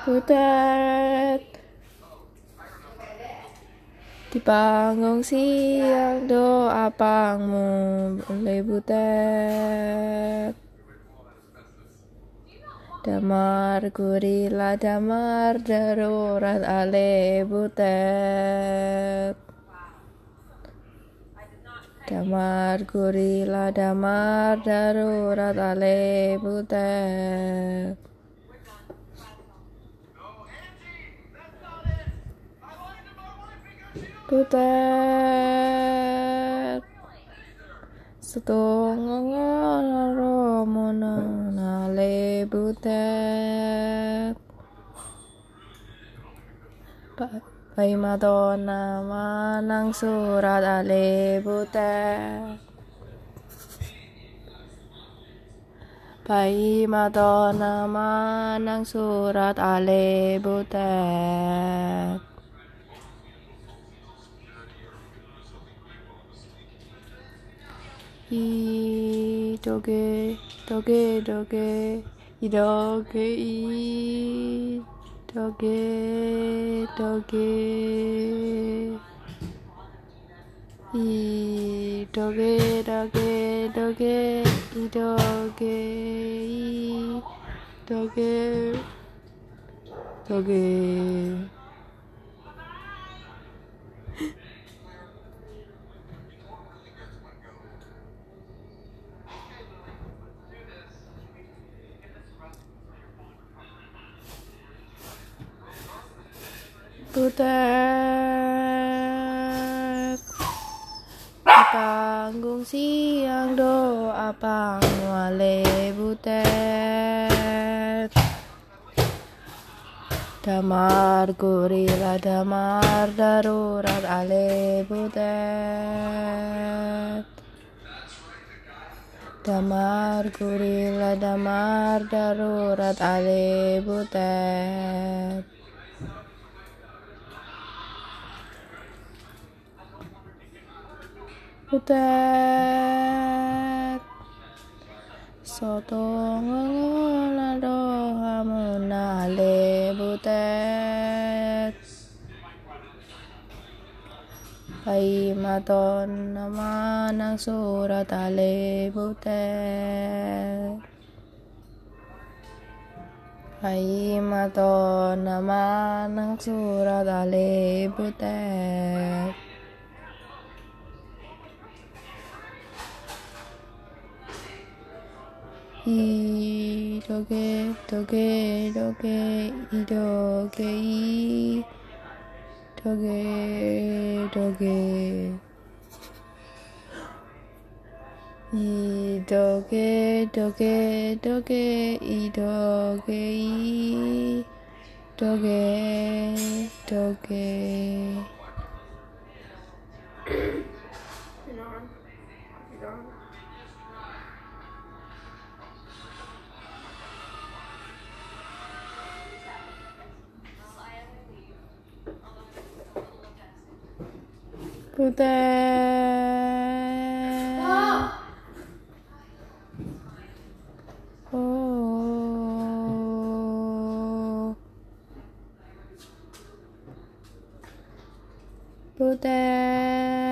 Butet Di panggung siang doa pangmu boleh butet Damar gurila damar darurat ale butet Damar gurila damar darurat ale butet Butet Setunggal romona nale butet Pai Madonna manang surat ale butet Pai Madonna manang surat ale butet 이렇게 이렇게 이렇게 이렇게 이렇게 이렇게 이렇게 이렇게 이렇게 이렇게 이렇게 이렇게 Butet panggung siang doa pangwale butet. Damar gurila damar darurat ale butet. Damar gurila damar darurat ale butet butet soto ngola doha munale butet Pai maton nama nang surat ale butet Pai maton nama nang surat ale butet いろげとげろげいろげいろげろげいどげどげどげいどげいどげどげ 그대. 부대.